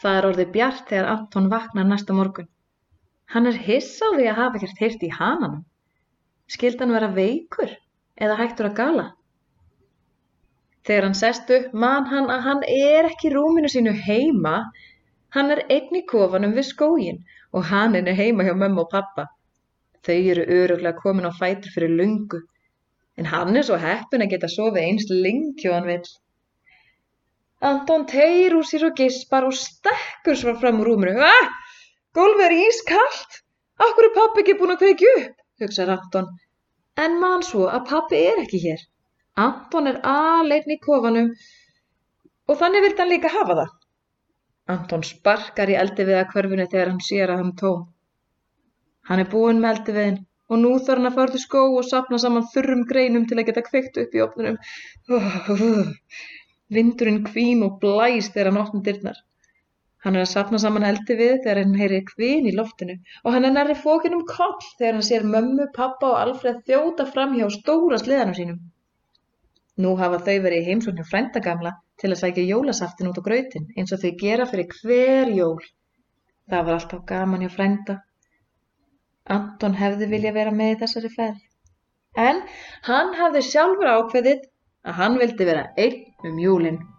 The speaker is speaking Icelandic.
Það er orðið bjart þegar Anton vaknar næsta morgun. Hann er hissa á því að hafa ekkert heyrt í hananum. Skildi hann vera veikur eða hægtur að gala? Þegar hann sest upp man hann að hann er ekki rúminu sínu heima. Hann er einn í kofanum við skógin og hann er heima hjá mömmu og pappa. Þau eru öruglega komin á fætur fyrir lungu. En hann er svo heppin að geta sofið eins lengi og hann vill. Anton tegir úr sér og gispar og stekkur svo fram úr rúminu. Ah! Gólfið er ískallt. Akkur er pappi ekki búin að kveikja upp, hugsaði Anton. En man svo að pappi er ekki hér. Anton er aleinn í kofanum og þannig vildi hann líka hafa það. Anton sparkar í eldiviða hverfinu þegar hann sér að hann tóm. Hann er búinn með eldiviðin og nú þarf hann að fara til skó og sapna saman þurrum greinum til að geta kveikt upp í opnunum. Vindurinn hvín og blæs þegar hann opnir dyrnar. Hann er að sapna saman eldi við þegar hann heyrir hvin í loftinu og hann er nærri fókin um koll þegar hann sér mömmu, pappa og Alfred þjóta fram hjá stóra sleðanum sínum. Nú hafa þau verið í heimsókn hjá frændagamla til að sækja jólasaftin út á grautin eins og þau gera fyrir hver jól. Það var alltaf gaman hjá frænda. Anton hefði vilja vera með þessari ferð. En hann hafði sjálfur ákveðið að hann vildi vera einn um jólinn.